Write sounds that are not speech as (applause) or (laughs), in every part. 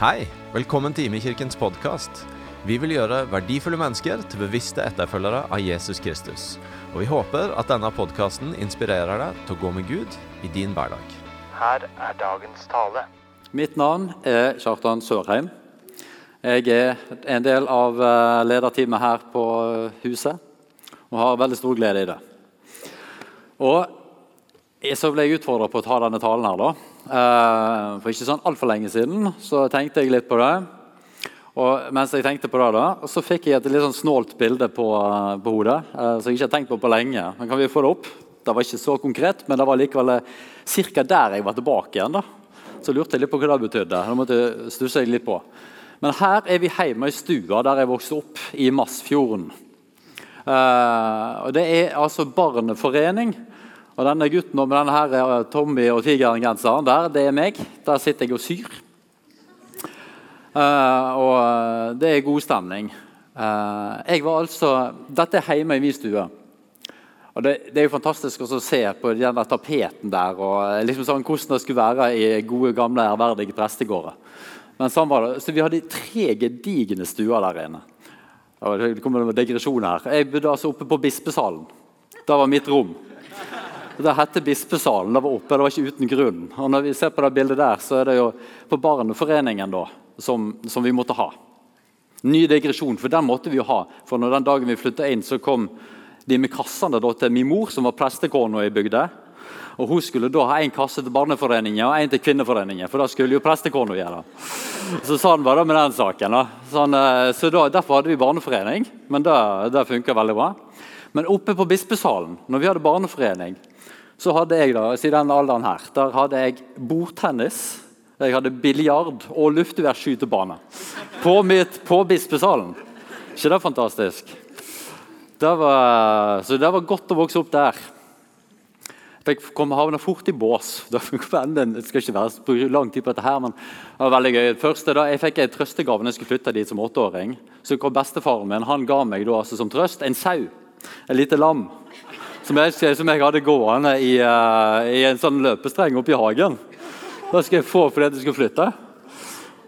Hei, velkommen til Imekirkens podkast. Vi vil gjøre verdifulle mennesker til bevisste etterfølgere av Jesus Kristus. Og vi håper at denne podkasten inspirerer deg til å gå med Gud i din hverdag. Her er dagens tale. Mitt navn er Kjartan Sørheim. Jeg er en del av eh, lederteamet her på huset og har veldig stor glede i det. Og så ble jeg utfordra på å ta denne talen her. da. Eh, for ikke sånn altfor lenge siden så tenkte jeg litt på det. Og mens jeg tenkte på det da, så fikk jeg et litt sånn snålt bilde på, eh, på hodet. eh, som jeg ikke har tenkt på på lenge. Men kan vi få det opp? Det var ikke så konkret, men det var likevel ca. der jeg var tilbake igjen. da. Så lurte jeg litt på hva det betydde. Det måtte stusse jeg litt på. Men her er vi hjemme i stua der jeg vokste opp, i Massfjorden. Uh, og Det er altså Barneforening. Og denne gutten med denne her eh, Tommy og Tigeren-genseren der, det er meg. Der sitter jeg og syr. Uh, og eh, det er god stemning. Uh, jeg var altså, Dette er hjemme i min stue. Og det, det, er jo fantastisk å se på den der tapeten der og liksom sånn, hvordan det skulle være i gode, gamle, ærverdige prestegårder. Men sånn var det. Så vi hadde tre gedigne stuer der inne. Og det kommer med digresjon her. Jeg bodde altså oppe på Bispesalen. Det var mitt rom. Det hette Bispesalen. Det var oppe, det var ikke uten grunn. Og når vi ser på det bildet der, så er det jo på Barneforeningen da, som, som vi måtte ha. Ny digresjon, for den måtte vi jo ha. For når den dagen vi flytta inn, så kom de med kassene da, til min mor, som var prestekona i bygda. Og Hun skulle da ha en kasse til Barneforeningen og en til Kvinneforeningen. For da skulle jo prestekona gjøre Så sånn var det med den saken. da. Sånn, eh, så da, Derfor hadde vi barneforening, men det, det funka veldig bra. Men oppe på Bispesalen, når vi hadde barneforening, så hadde jeg da, i den alderen her, der hadde jeg bordtennis, jeg hadde biljard og luftgeværskytebane på, på Bispesalen. ikke det fantastisk? Det var, så det var godt å vokse opp der. Jeg kom havna fort i bås. Det skal ikke være lang tid på dette her, men det var veldig gøy. Første da, Jeg fikk en trøstegave når jeg skulle flytte dit som åtteåring. Så kom bestefaren min han ga meg da, altså, som trøst en sau. En lite lam. Som jeg, som jeg hadde gående i, uh, i en sånn løpestreng oppe i hagen. Da skal jeg få fordi du skal flytte.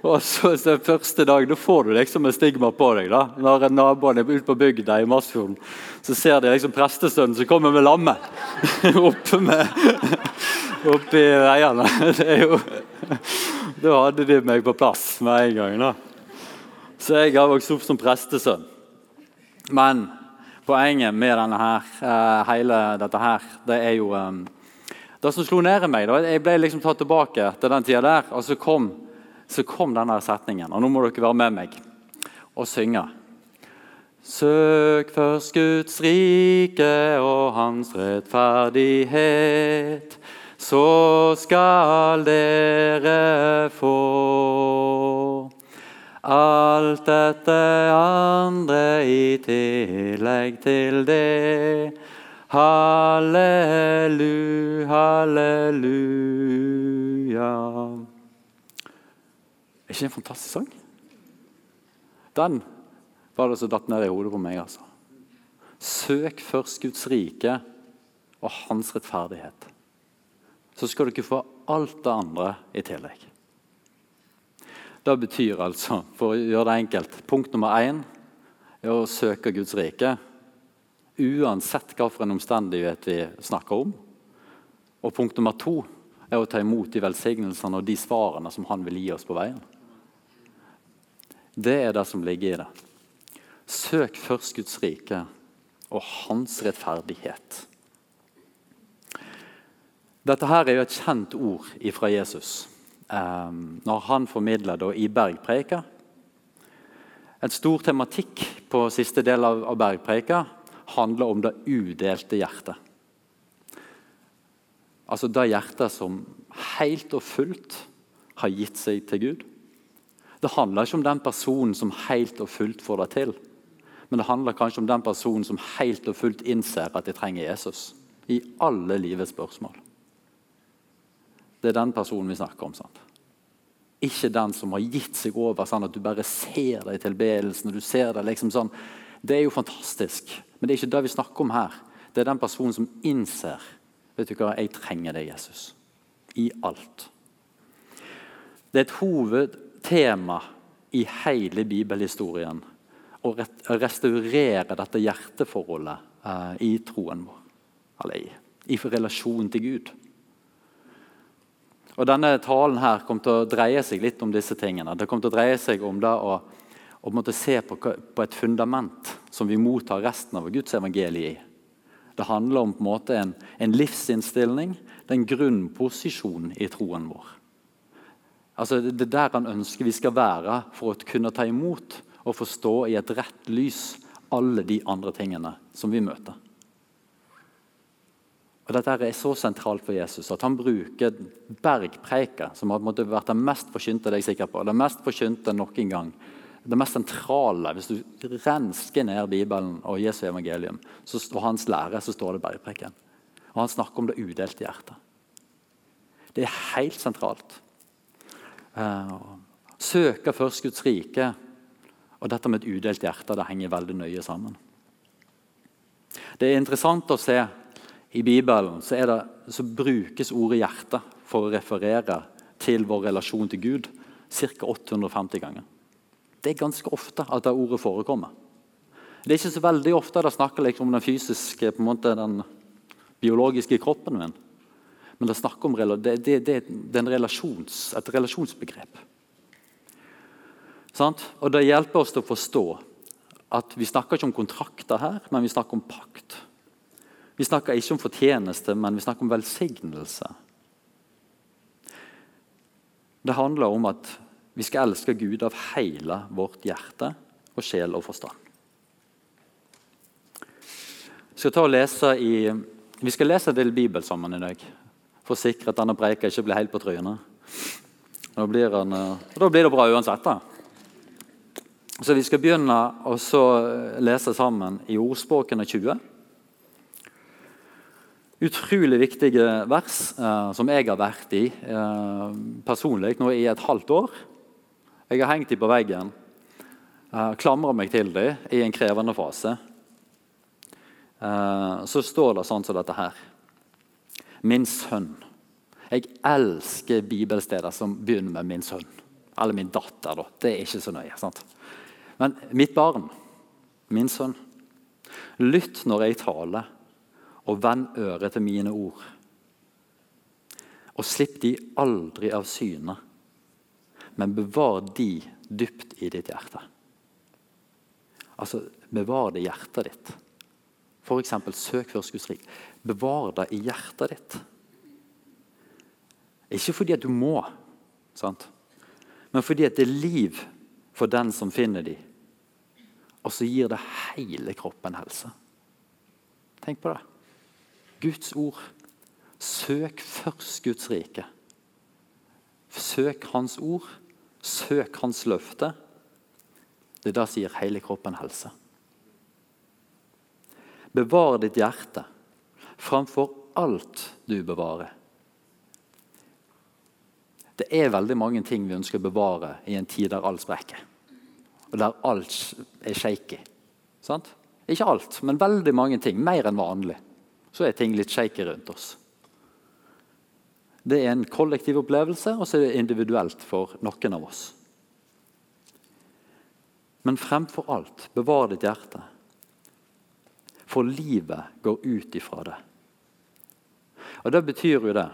Og så, så Første dag da får du liksom et stigma på deg. da. Når naboene er ute på bygda i Masfjorden, så ser de liksom prestesønnen som kommer med lammet (laughs) oppe med, (laughs) oppi veiene. (laughs) Det er jo, Da hadde de meg på plass med en gang. da. Så jeg har vokst opp som prestesønn. Men poenget med denne her, eh, hele dette her, det er jo um, Det som slo ned i meg da, Jeg ble liksom tatt tilbake til den tida der. og så kom så kom denne setningen. Og nå må dere være med meg og synge. Søk først Guds rike og hans rettferdighet, så skal dere få alt dette andre i tillegg til det. Hallelu, halleluja. Er ikke det en fantastisk sang? Den var det som datt ned i hodet på meg. altså. Søk først Guds rike og hans rettferdighet. Så skal dere få alt det andre i tillegg. Det betyr altså, for å gjøre det enkelt, punkt nummer én er å søke Guds rike. Uansett hvilken omstendighet vi snakker om. Og punkt nummer to er å ta imot de velsignelsene og de svarene som han vil gi oss på veien. Det er det som ligger i det. Søk først Guds rike og hans rettferdighet. Dette her er jo et kjent ord fra Jesus når han formidler da i Bergpreika. En stor tematikk på siste del av, av Bergpreika handler om det udelte hjertet. Altså det hjertet som helt og fullt har gitt seg til Gud. Det handler ikke om den personen som helt og fullt får det til. Men det handler kanskje om den personen som helt og fullt innser at de trenger Jesus. I alle livets spørsmål. Det er den personen vi snakker om. sant? Ikke den som har gitt seg over sånn at du bare ser det i tilbedelsen. og du ser Det liksom sånn. Det er jo fantastisk, men det er ikke det vi snakker om her. Det er den personen som innser vet du hva, jeg trenger deg, Jesus. I alt. Det er et hovedtema i hele bibelhistorien å restaurere dette hjerteforholdet eh, i troen vår. Eller i, i relasjon til Gud. Og Denne talen her kommer til å dreie seg litt om disse tingene. Det kommer til å dreie seg om det å, å se på, på, et fundament som vi mottar resten av Guds evangelie i. Det handler om en, måte, en, en livsinnstilling, den grunnposisjonen i troen vår. Altså, det er der han ønsker vi skal være for å kunne ta imot og forstå i et rett lys alle de andre tingene som vi møter. Og Dette er så sentralt for Jesus at han bruker bergpreika, som har vært den mest forkynte det er jeg sikker på, det mest forkynte noen gang. Det mest sentrale, Hvis du rensker ned Bibelen og Jesu evangelium og hans lære, så står det bergpreken. Og Han snakker om det udelte hjertet. Det er helt sentralt. Uh, søke først Guds rike og dette med et udelt hjerte det henger veldig nøye sammen. Det er interessant å se i Bibelen så, det, så brukes ordet 'hjerte' for å referere til vår relasjon til Gud ca. 850 ganger. Det er ganske ofte at det ordet forekommer. Det er ikke så veldig ofte det snakker liksom om den fysiske, på en måte den biologiske kroppen min. Men det om det, det, det, er relasjons, et relasjonsbegrep. Og Det hjelper oss til å forstå at vi snakker ikke om kontrakter her, men vi snakker om pakt. Vi snakker ikke om fortjeneste, men vi snakker om velsignelse. Det handler om at vi skal elske Gud av hele vårt hjerte og sjel og forstand. Vi skal, i, vi skal lese en del Bibel sammen i dag for å sikre at denne preika ikke blir helt på trynet. Da blir, den, da blir det bra uansett. da. Så Vi skal begynne å lese sammen i Ordspråkene 20 utrolig viktige vers eh, som jeg har vært i eh, personlig nå i et halvt år. Jeg har hengt dem på veggen, eh, klamra meg til dem i en krevende fase. Eh, så står det sånn som dette her. Min sønn. Jeg elsker bibelsteder som begynner med 'min sønn'. Eller min datter. da. Det er ikke så nøye. sant? Men mitt barn, min sønn, lytt når jeg taler og vend øret til mine ord. Og slipp de aldri av syne, men bevar de dypt i ditt hjerte. Altså, bevar det i hjertet ditt. F.eks. søk først Guds rik. Bevar det i hjertet ditt. Ikke fordi at du må, sant? men fordi at det er liv for den som finner de. Og så gir det hele kroppen helse. Tenk på det. Guds ord. Søk først Guds rike. Søk Hans ord. Søk Hans løfte. Det er det som gir hele kroppen helse. Bevar ditt hjerte framfor alt du bevarer. Det er veldig mange ting vi ønsker å bevare i en tid der alt sprekker. Og der alt er shaky. Sant? Ikke alt, men veldig mange ting. Mer enn vanlig så er ting litt shaky rundt oss. Det er en kollektiv opplevelse, og så er det individuelt for noen av oss. Men fremfor alt, bevar ditt hjerte. For livet går ut ifra det. Og Det betyr jo det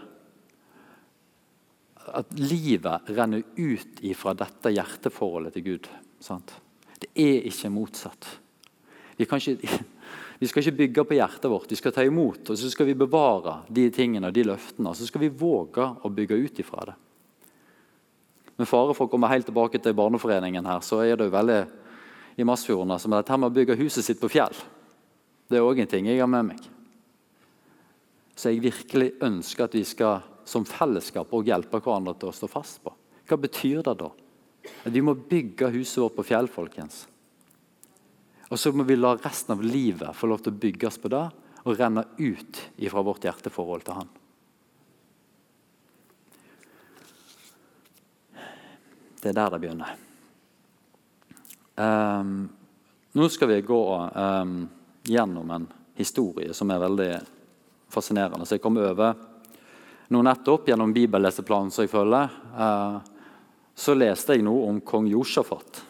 at livet renner ut ifra dette hjerteforholdet til Gud. Sant? Det er ikke motsatt. Vi kan ikke, vi skal ikke bygge på hjertet vårt, vi skal ta imot og så skal vi bevare de tingene og de løftene. og Så skal vi våge å bygge ut ifra det. Med fare for å komme helt tilbake til Barneforeningen, her, så er det jo veldig i Masfjorden som dette med å bygge huset sitt på fjell. Det er òg en ting jeg har med meg. Så jeg virkelig ønsker at vi skal som fellesskap og hjelpe hverandre til å stå fast på. Hva betyr det da? At vi må bygge huset vårt på fjell, folkens. Og så må vi la resten av livet få lov til å bygges på det og renne ut ifra vårt hjerteforhold til Han. Det er der det begynner. Um, nå skal vi gå um, gjennom en historie som er veldig fascinerende. Så jeg kom over nå nettopp gjennom bibelleseplanen som jeg følger. Uh, så leste jeg noe om kong Josjafat.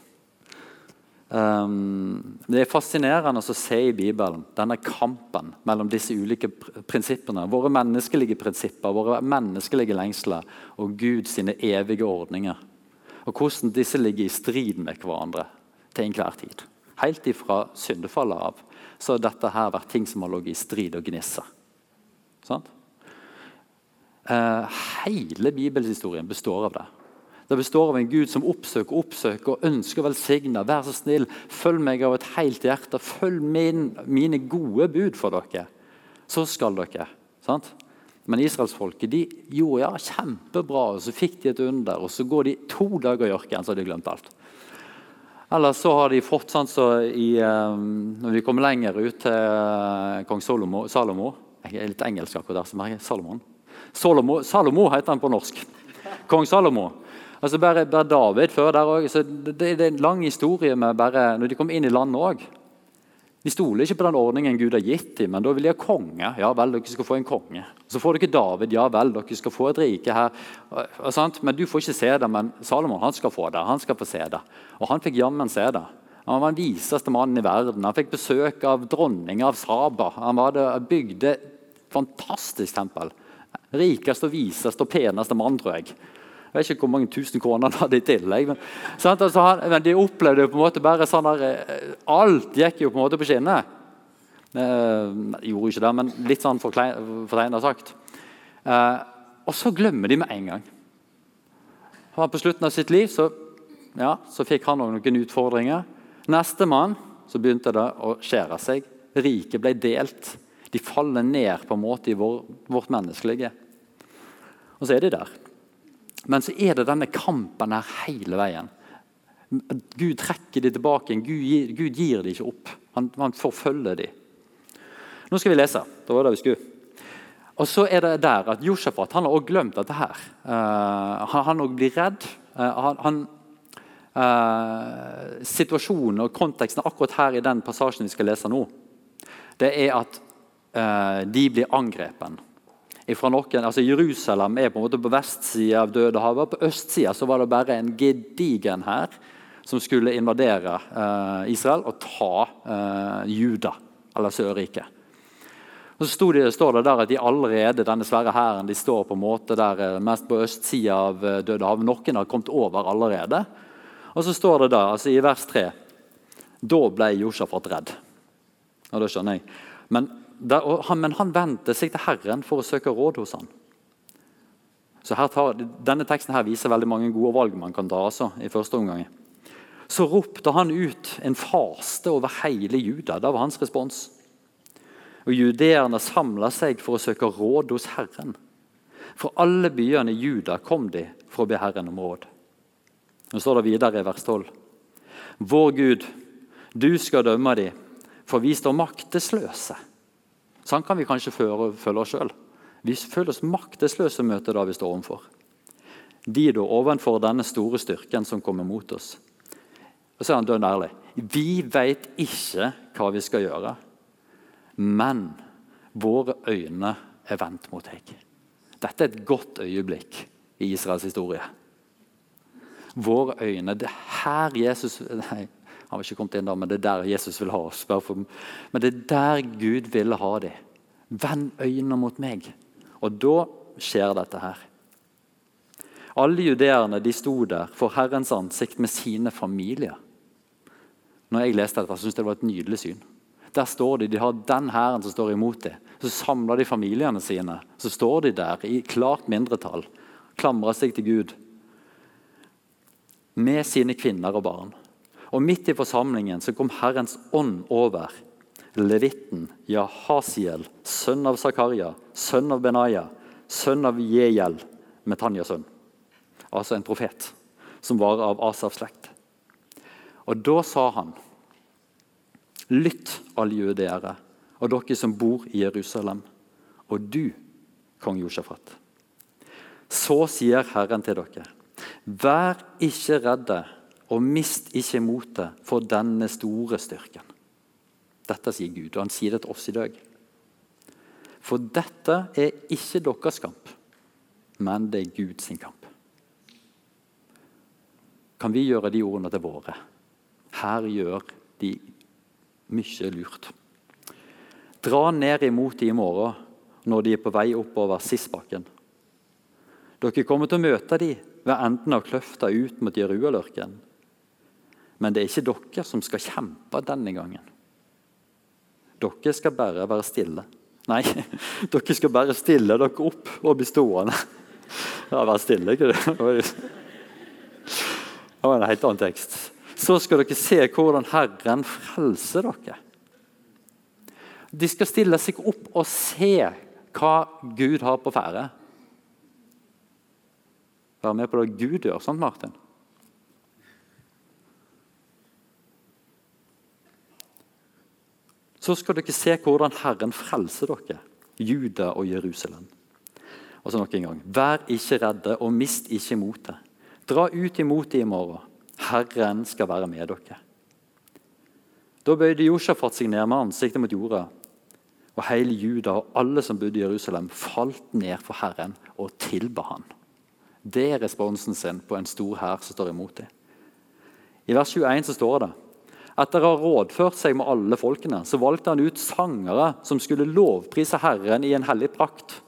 Um, det er fascinerende å se i Bibelen denne kampen mellom disse ulike pr prinsippene. Våre menneskelige prinsipper, våre menneskelige lengsler og Guds evige ordninger. Og hvordan disse ligger i strid med hverandre til enhver tid. Helt ifra syndefallet av så har dette her vært ting som har ligget i strid og gnisse. Sånn? Uh, hele bibelshistorien består av det. Det består av en Gud som oppsøker oppsøker og ønsker å velsigne. Vær så snill, følg meg av et helt hjerte. Følg min, mine gode bud for dere. Så skal dere. Sant? Men israelsfolket de gjorde ja, kjempebra, og så fikk de et under. Og så går de to dager i ørkenen, så har de glemt alt. Eller så har de fått sånn så i, um, Når vi kommer lenger ut til uh, kong Salomo, Salomo Jeg er litt engelsk akkurat der. så merker jeg Salomon. Salomo, Salomo heter han på norsk. Kong Salomo. Altså bare, bare David før der òg. det, det, er en lang historie med bare, når de kom inn i landet òg. De stoler ikke på den ordningen Gud har gitt dem, men da vil de ha konge. Ja vel, dere skal få en konge. Så får dere David. Ja vel, dere skal få et rike her. Men du får ikke se det. Men Salomon han skal få det. Han skal få se det. Og han fikk jammen se det. Han var den viseste mannen i verden. Han fikk besøk av dronninga av Saba. Han hadde bygde et fantastisk tempel. Rikeste og viseste og peneste mann, tror jeg. Jeg vet ikke hvor mange tusen kroner han hadde i tillegg. Men, altså, han, men de opplevde jo på en måte bare sånn der, eh, Alt gikk jo på en måte på skinner. Eh, gjorde ikke det, men litt sånn fortegna sagt. Eh, og så glemmer de med en gang. På slutten av sitt liv så, ja, så fikk han noen utfordringer. Nestemann så begynte det å skjære seg. Riket ble delt. De faller ned på en måte i vår, vårt menneskelige. Og så er de der. Men så er det denne kampen her hele veien. Gud trekker de tilbake. Gud gir, Gud gir de ikke opp. Han, han forfølger de. Nå skal vi lese. Det var det vi skulle. Og så er det der at Josjafat han har også glemt dette her. Uh, han, òg blir redd. Uh, han uh, situasjonen og konteksten akkurat her i den passasjen vi skal lese nå, det er at de blir angrepen fra noen, altså Jerusalem er på en måte på vestsida av Dødehavet. På østsida var det bare en gedigen hær som skulle invadere eh, Israel og ta eh, Juda, eller Sørriket. Og så det, står det der at de allerede, denne svære hæren de står på en måte der eh, mest på østsida av eh, Dødehavet. Noen har kommet over allerede. Og så står det da, altså i vers 3 Da ble Josjafat redd. Og det skjønner jeg. Men men han vendte seg til Herren for å søke råd hos han. Så tar, Denne teksten her viser veldig mange gode valg man kan ta. Altså, i første omgang. Så ropte han ut en faste over hele Juda. Det var hans respons. Og Judeerne samla seg for å søke råd hos Herren. For alle byene i Juda kom de for å be Herren om råd. Nå står det videre i vers 12. Vår Gud, du skal dømme de, for vi står maktesløse. Sånn kan vi kanskje føle oss sjøl. Vi føler oss maktesløse i møtet vi står overfor. De da ovenfor denne store styrken som kommer mot oss. Og så er han dønn ærlig. Vi veit ikke hva vi skal gjøre, men våre øyne er vendt mot deg. Dette er et godt øyeblikk i Israels historie. Våre øyne Det er her Jesus nei, han var ikke kommet inn da, men det er der Jesus vil ha oss. Men det er der Gud ville ha dem. Vend øynene mot meg. Og da skjer dette her. Alle judeerne de sto der for Herrens ansikt med sine familier. Når jeg leste dette, syntes jeg det var et nydelig syn. Der står De de har den hæren som står imot dem. Så samler de familiene sine. Så står de der i klart mindretall, klamrer seg til Gud med sine kvinner og barn. Og midt i forsamlingen så kom Herrens ånd over levitten Jahasiel, sønn av Zakaria, sønn av Benaya, sønn av Jehiel, Metanyas sønn. Altså en profet som var av Asafs slekt. Og da sa han Lytt, alle jødeere, og dere som bor i Jerusalem, og du, kong Josjafat. Så sier Herren til dere, vær ikke redde og mist ikke motet for denne store styrken. Dette sier Gud, og han sier det til oss i dag. For dette er ikke deres kamp, men det er Guds kamp. kan vi gjøre de ordene til våre. Her gjør de mye lurt. Dra ned imot de i morgen når de er på vei oppover Sisbakken. Dere kommer til å møte de ved enden av kløfta ut mot Jerualørken. Men det er ikke dere som skal kjempe denne gangen. Dere skal bare være stille. Nei, (laughs) dere skal bare stille dere opp og bli stående. Ja, være stille, ikke det? Det var en helt annen tekst. Så skal dere se hvordan Herren frelser dere. De skal stille seg opp og se hva Gud har på ferde. Være med på det Gud gjør, sant, Martin? Så skal dere se hvordan Herren frelser dere, Juda og Jerusalem. Og så nok en gang, Vær ikke redde og mist ikke motet. Dra ut imot dem i morgen. Herren skal være med dere. Da bøyde Josjafat seg ned med ansiktet mot jorda. Og hele Juda og alle som bodde i Jerusalem, falt ned for Herren og tilba han. Det er responsen sin på en stor hær som står imot dem. I vers 21 så står det etter å ha rådført seg med alle folkene, så valgte han ut sangere som skulle lovprise Herren i en hellig prakt.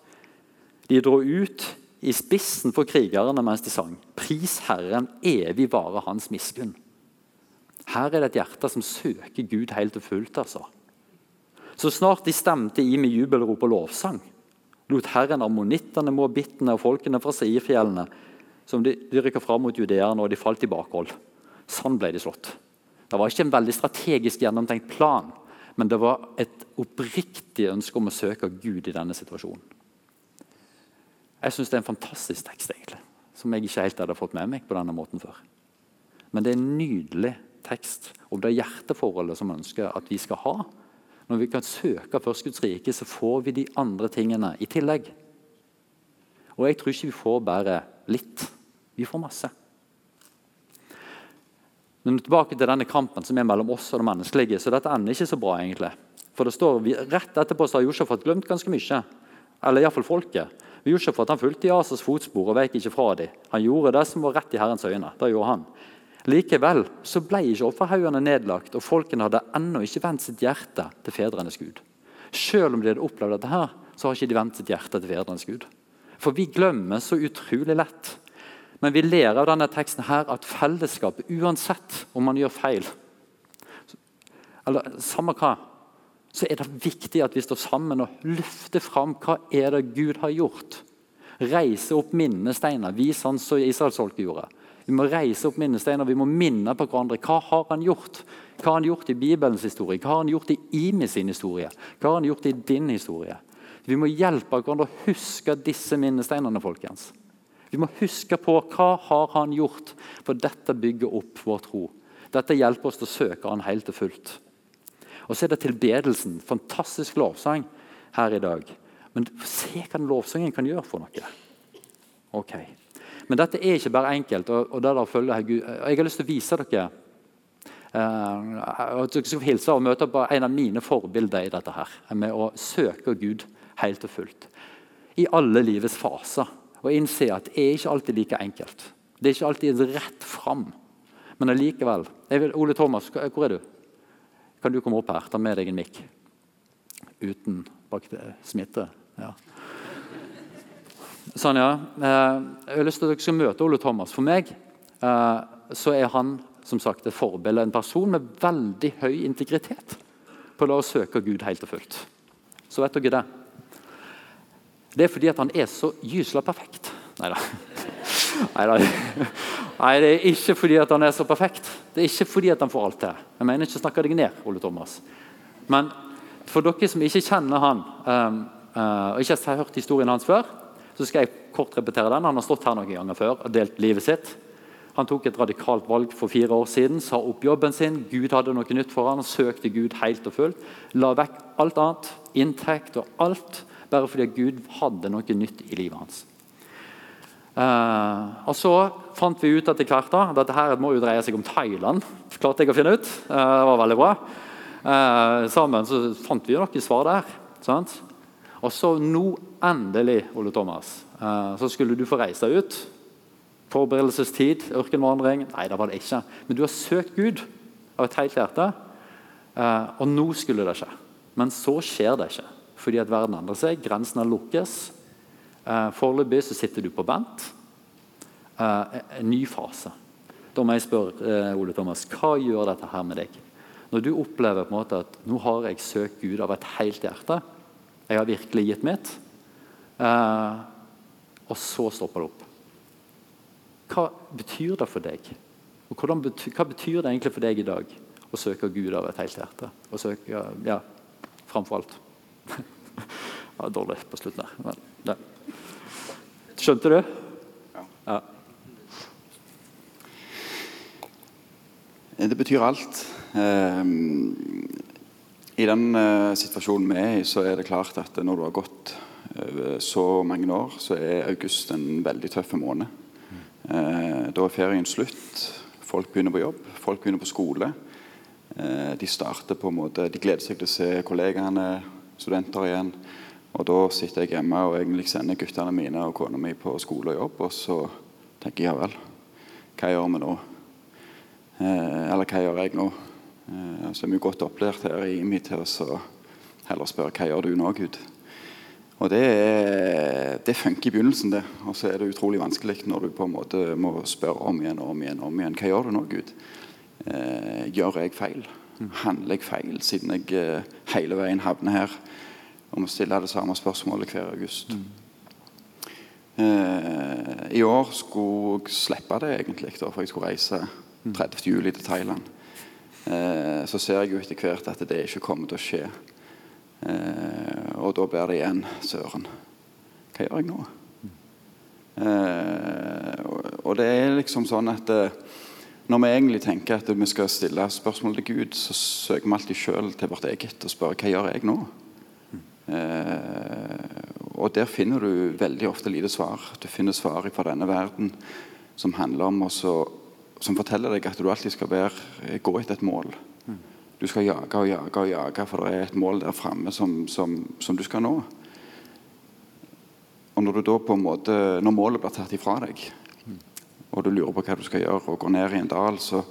De dro ut i spissen for krigerne mens de sang. Pris Herren, evig vare hans miskunn. Her er det et hjerte som søker Gud helt og fullt. altså. Så snart de stemte i med jubelrop og lovsang, lot Herren ammonittene, moabittene og folkene fra Seirfjellene som de, de rykka fram mot judeerne, og de falt i bakhold. Sånn ble de slått. Det var ikke en veldig strategisk gjennomtenkt plan, men det var et oppriktig ønske om å søke Gud i denne situasjonen. Jeg syns det er en fantastisk tekst, egentlig, som jeg ikke helt hadde fått med meg på denne måten før. Men det er en nydelig tekst om det hjerteforholdet som ønsker at vi skal ha. Når vi kan søke først Guds rike, så får vi de andre tingene i tillegg. Og jeg tror ikke vi får bare litt. Vi får masse. Men tilbake til denne kampen som er mellom oss og det menneskelige. så dette ender ikke så bra. egentlig. For det står, Rett etterpå så har Josjafat glemt ganske mye. Eller iallfall folket. Josjafat han fulgte i Asas fotspor og veik ikke fra dem. Han gjorde det som var rett i Herrens øyne. Det gjorde han. Likevel så ble ikke offerhaugene nedlagt, og folkene hadde ennå ikke vendt sitt hjerte til fedrenes Gud. Selv om de hadde opplevd dette, her, så har ikke de vendt sitt hjerte til fedrenes Gud. For vi glemmer så utrolig lett men vi lærer av denne teksten her at fellesskapet, uansett om man gjør feil eller Samme hva, så er det viktig at vi står sammen og løfter fram hva er det Gud har gjort. Reise opp minnesteiner, vis han som israelsfolket gjorde. Vi må reise opp minnesteiner, vi må minne på hverandre. Hva har han gjort? Hva har han gjort i Bibelens historie? Hva har han gjort i Imi sin historie? Hva har han gjort i din historie? Vi må hjelpe hverandre å huske disse minnesteinene. folkens. Vi må huske på hva har han gjort, for dette bygger opp vår tro. Dette hjelper oss til å søke han helt og fullt. Og Så er det tilbedelsen. Fantastisk lovsang her i dag. Men se hva den lovsangen kan gjøre for noe. Ok. Men dette er ikke bare enkelt. og, og der følger Jeg Gud. Jeg har lyst til å vise dere uh, at dere skal hilse og møte på en av mine forbilder i dette. her, Med å søke Gud helt og fullt. I alle livets faser og innse at det er ikke alltid like enkelt. Det er ikke alltid rett fram. Men allikevel Ole Thomas, hvor er du? Kan du komme opp her? Ta med deg en mikk. Uten smitte. Ja. Sånn, ja. Eh, jeg har lyst til at dere skal møte Ole Thomas. For meg eh, så er han som sagt, et forbilde. En person med veldig høy integritet på å la oss søke Gud helt og fullt. Så vet dere det. Det er fordi at han er så gysla perfekt. Nei da. Nei, det er ikke fordi at han er så perfekt. Det er ikke fordi at han får alt til. Jeg mener ikke å snakke deg ned, Ole Thomas. Men for dere som ikke kjenner han, um, uh, og ikke har hørt historien hans før, så skal jeg kort repetere den. Han har stått her noen ganger før og delt livet sitt. Han tok et radikalt valg for fire år siden, sa opp jobben sin. Gud hadde noe nytt for han, søkte Gud helt og fullt. La vekk alt annet, inntekt og alt bare fordi Gud hadde noe nytt i livet hans. Uh, og Så fant vi ut etter hvert at dette her må jo dreie seg om Thailand. klarte jeg å finne ut. Uh, det var veldig bra. Uh, sammen så fant vi jo noen svar der. Sant? Og så nå, endelig, Ole Thomas, så skulle du få reise deg ut Forberedelsestid, ørkenvandring? Nei, det var det ikke. Men du har søkt Gud av et helt hjerte, og nå skulle det skje. Men så skjer det ikke, fordi at verden endrer seg, grensene lukkes. Eh, foreløpig så sitter du på vent. Eh, en ny fase. Da må jeg spørre Ole Thomas, hva gjør dette her med deg? Når du opplever på en måte at nå har jeg søkt Gud av et helt hjerte, jeg har virkelig gitt mitt, og så stopper det opp. Hva betyr det for deg? Og hvordan, hva betyr det egentlig for deg i dag å søke Gud av et helt hjerte? Å søke, ja, framfor alt. (laughs) (laughs) ja, dårlig på slutten der. Men, ja. Skjønte du? Ja. ja. Det betyr alt. Ehm, I den eh, situasjonen vi er i, så er det klart at når du har gått over så mange år, så er august en veldig tøff måned. Eh, da er ferien slutt. Folk begynner på jobb, folk begynner på skole. Eh, de starter på en måte, de gleder seg til å se kollegaene, studenter igjen. Og Da sitter jeg hjemme og egentlig sender guttene mine og kona mi på skole og jobb. Og så tenker jeg ja vel, hva gjør vi nå? Eh, eller hva gjør jeg nå? Eh, så er vi godt opplært her i IMI til å heller spørre hva gjør du nå, Gud? Og det, det funker i begynnelsen, det. Og så er det utrolig vanskelig når du på en måte må spørre om igjen og om igjen. om igjen. Hva gjør du nå, Gud? Eh, gjør jeg feil? Handler jeg feil, siden jeg eh, hele veien havner her og å stille det samme spørsmålet hver august? Mm. Eh, I år skulle jeg slippe det, egentlig, da, for jeg skulle reise 30. Mm. juli til Thailand. Eh, så ser jeg jo etter hvert at det ikke kommer til å skje. Eh, og da blir det igjen Søren. Hva gjør jeg nå? Mm. Eh, og, og, det er liksom sånn at eh, når vi egentlig tenker at vi skal stille spørsmål til Gud, så søker vi alltid sjøl til vårt eget og spør hva gjør jeg nå? Eh, og der finner du veldig ofte lite svar. Du finner svar fra denne verden som handler om også, som forteller deg at du alltid skal være, gå etter et mål. Du skal jage og jage og jage, for det er et mål der framme som, som, som, du skal nå. Og når, du da på en måte, når målet blir tatt ifra deg, og du lurer på hva du skal gjøre, og går ned i en dal, så,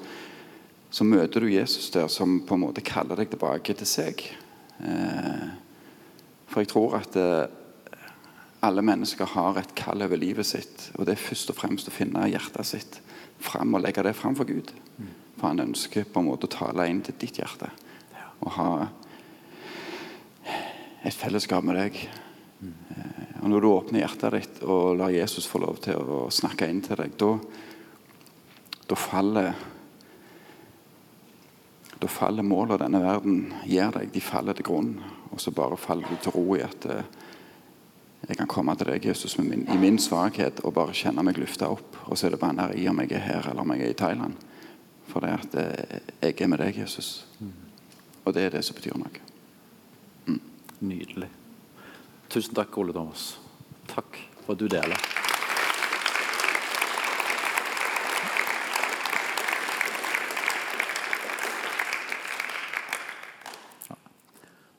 så møter du Jesus der som på en måte kaller deg tilbake til seg. Eh, for jeg tror at eh, alle mennesker har et kall over livet sitt. Og det er først og fremst å finne hjertet sitt fram og legge det fram for Gud. For han ønsker på en måte å tale inn til ditt hjerte. Og ha et fellesskap med deg. Eh, og Når du åpner hjertet ditt og lar Jesus få lov til å snakke inn til deg, da, da faller da faller målene denne verden gir deg, de faller til grunn. Og så bare faller du til ro i at eh, jeg kan komme til deg, Jesus, min, i min svakhet og bare kjenne meg løfta opp. Og så er det bare i om jeg er her eller om jeg er i Thailand. For det at eh, jeg er med deg, Jesus. Og det er det som betyr noe. Mm. Nydelig. Tusen takk, Ole Thomas. Takk for at du deler.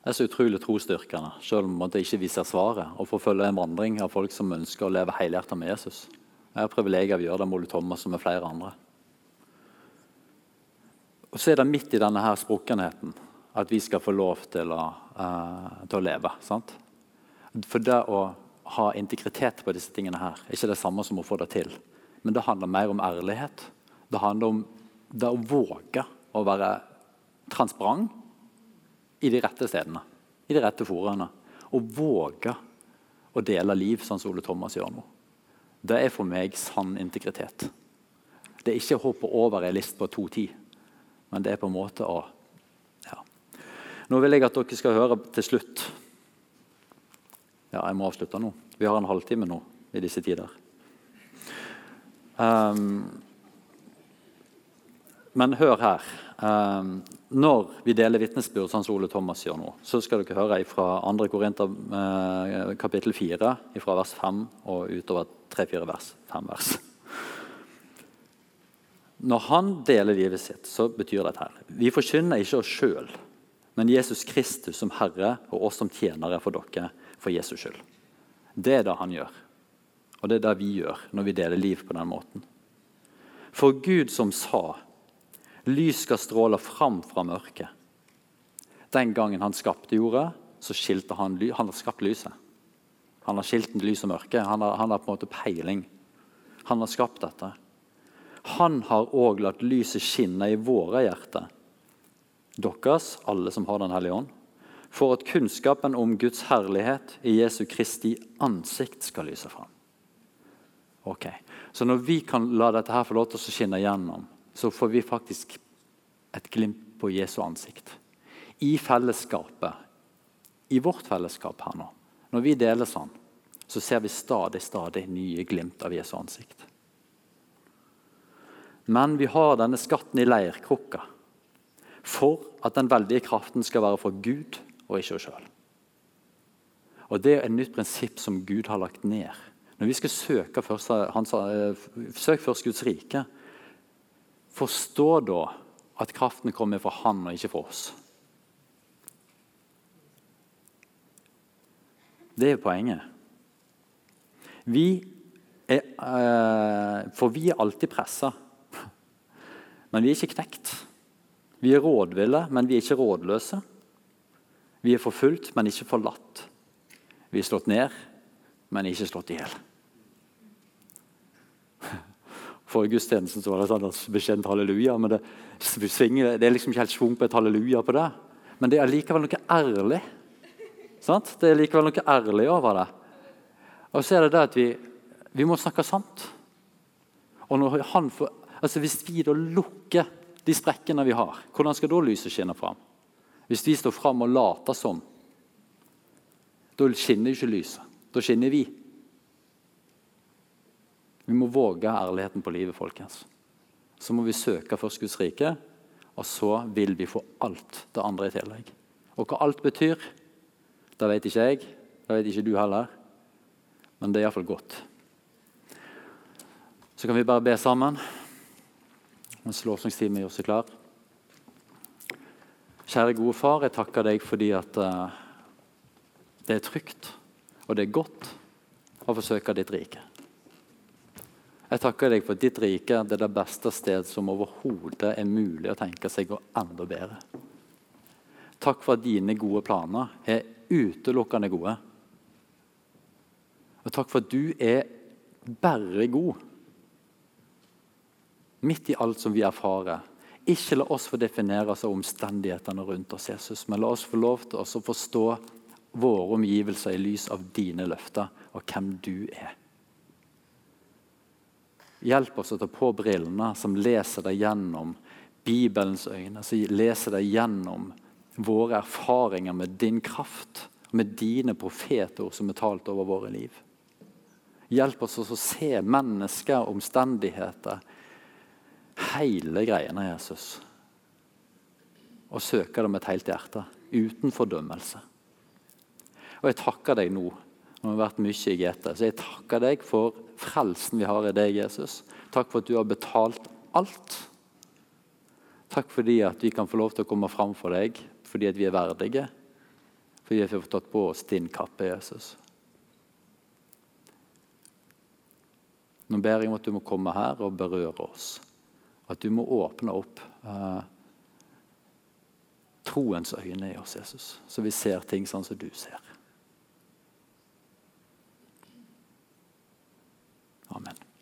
Er så utrolig trosstyrkende, selv om det ikke viser svaret, å forfølge en vandring av folk som ønsker å leve helhjertet med Jesus. Jeg har privilegiet av å gjøre det med Ole Thomas og med flere andre. Og Så er det midt i denne her sprukkenheten at vi skal få lov til å, uh, til å leve. sant? For det å ha integritet på disse tingene her er ikke det samme som å få det til. Men det handler mer om ærlighet. Det handler om det å våge å være transparent i de rette stedene. I de rette foraene. Og våge å dele liv, sånn som Ole Thomas gjør nå. Det er for meg sann integritet. Det er ikke å hoppe over ei list på 2.10, men det er på en måte å ja. Nå vil jeg at dere skal høre til slutt ja, jeg må avslutte nå. Vi har en halvtime nå i disse tider. Um, men hør her. Um, når vi deler vitnesbyrd, sånn som Ole Thomas gjør nå, så skal dere høre fra 2. Korinter uh, kapittel 4, fra vers 5 og utover 3-4 vers. 5 vers. Når han deler livet sitt, så betyr dette her Vi forkynner ikke oss sjøl, men Jesus Kristus som Herre og oss som tjenere for dere for Jesus skyld. Det er det han gjør. Og det er det vi gjør når vi deler liv på den måten. For Gud som sa, lys skal stråle fram fra mørket. Den gangen han skapte jorda, så skilte han Han har skapt lyset. Han har skilt lys og mørke. Han har, han har på en måte peiling. Han har skapt dette. Han har òg latt lyset skinne i våre hjerter. Deres, alle som har Den hellige ånd, for at kunnskapen om Guds herlighet i Jesu Kristi ansikt skal lyse fram. Ok, Så når vi kan la dette her få lov til å skinne igjennom, så får vi faktisk et glimt på Jesu ansikt. I fellesskapet, i vårt fellesskap her nå, når vi deler sånn, så ser vi stadig stadig nye glimt av Jesu ansikt. Men vi har denne skatten i leirkrukka for at den veldige kraften skal være for Gud og ikke oss sjøl. Og Det er et nytt prinsipp som Gud har lagt ned. Når vi skal søke først, han sa, eh, Søk først Guds rike. Forstå da at kraften kommer fra Han og ikke fra oss. Det er poenget. Vi er, eh, for vi er alltid pressa, men vi er ikke knekt. Vi er rådville, men vi er ikke rådløse. Vi er forfulgt, men ikke forlatt. Vi er slått ned, men ikke slått i hjel. For gudstjenesten var det sånn bekjent halleluja. men det, svinger, det er liksom ikke helt schwung på et halleluja på det. Men det er likevel noe ærlig. Sant? Det er likevel noe ærlig over det. Og så er det det at vi, vi må snakke sant. Og når han får, altså Hvis vi da lukker de sprekkene vi har, hvordan skal da lyset skinne fram? Hvis vi står fram og later som, da skinner ikke lyset. Da skinner vi. Vi må våge ærligheten på livet, folkens. Så må vi søke først Guds rike, og så vil vi få alt det andre i tillegg. Og hva alt betyr, det vet ikke jeg, det vet ikke du heller. Men det er iallfall godt. Så kan vi bare be sammen mens lovsangstimen gjør seg klar. Kjære gode far, jeg takker deg fordi at uh, det er trygt og det er godt å forsøke ditt rike. Jeg takker deg for ditt rike det er det beste sted som overhodet er mulig å tenke seg å enda bedre. Takk for at dine gode planer er utelukkende gode. Og takk for at du er bare god. Midt i alt som vi erfarer. Ikke la oss få definere oss av omstendighetene rundt oss, Jesus, men la oss få lov til å forstå våre omgivelser i lys av dine løfter og hvem du er. Hjelp oss å ta på brillene som leser deg gjennom Bibelens øyne, som leser deg gjennom våre erfaringer med din kraft, med dine profetord som er talt over våre liv. Hjelp oss å se mennesker, omstendigheter, hele greiene, Jesus. Og søke det med et helt hjerte, uten fordømmelse. Og jeg takker deg nå vi har vært mye i GT. Så jeg takker deg for frelsen vi har i deg, Jesus. Takk for at du har betalt alt. Takk fordi at vi kan få lov til å komme fram for deg fordi at vi er verdige. Fordi vi har tatt på oss din kappe, Jesus. Nå ber jeg om at du må komme her og berøre oss. At du må åpne opp eh, troens øyne i oss, Jesus, så vi ser ting sånn som du ser. Amen.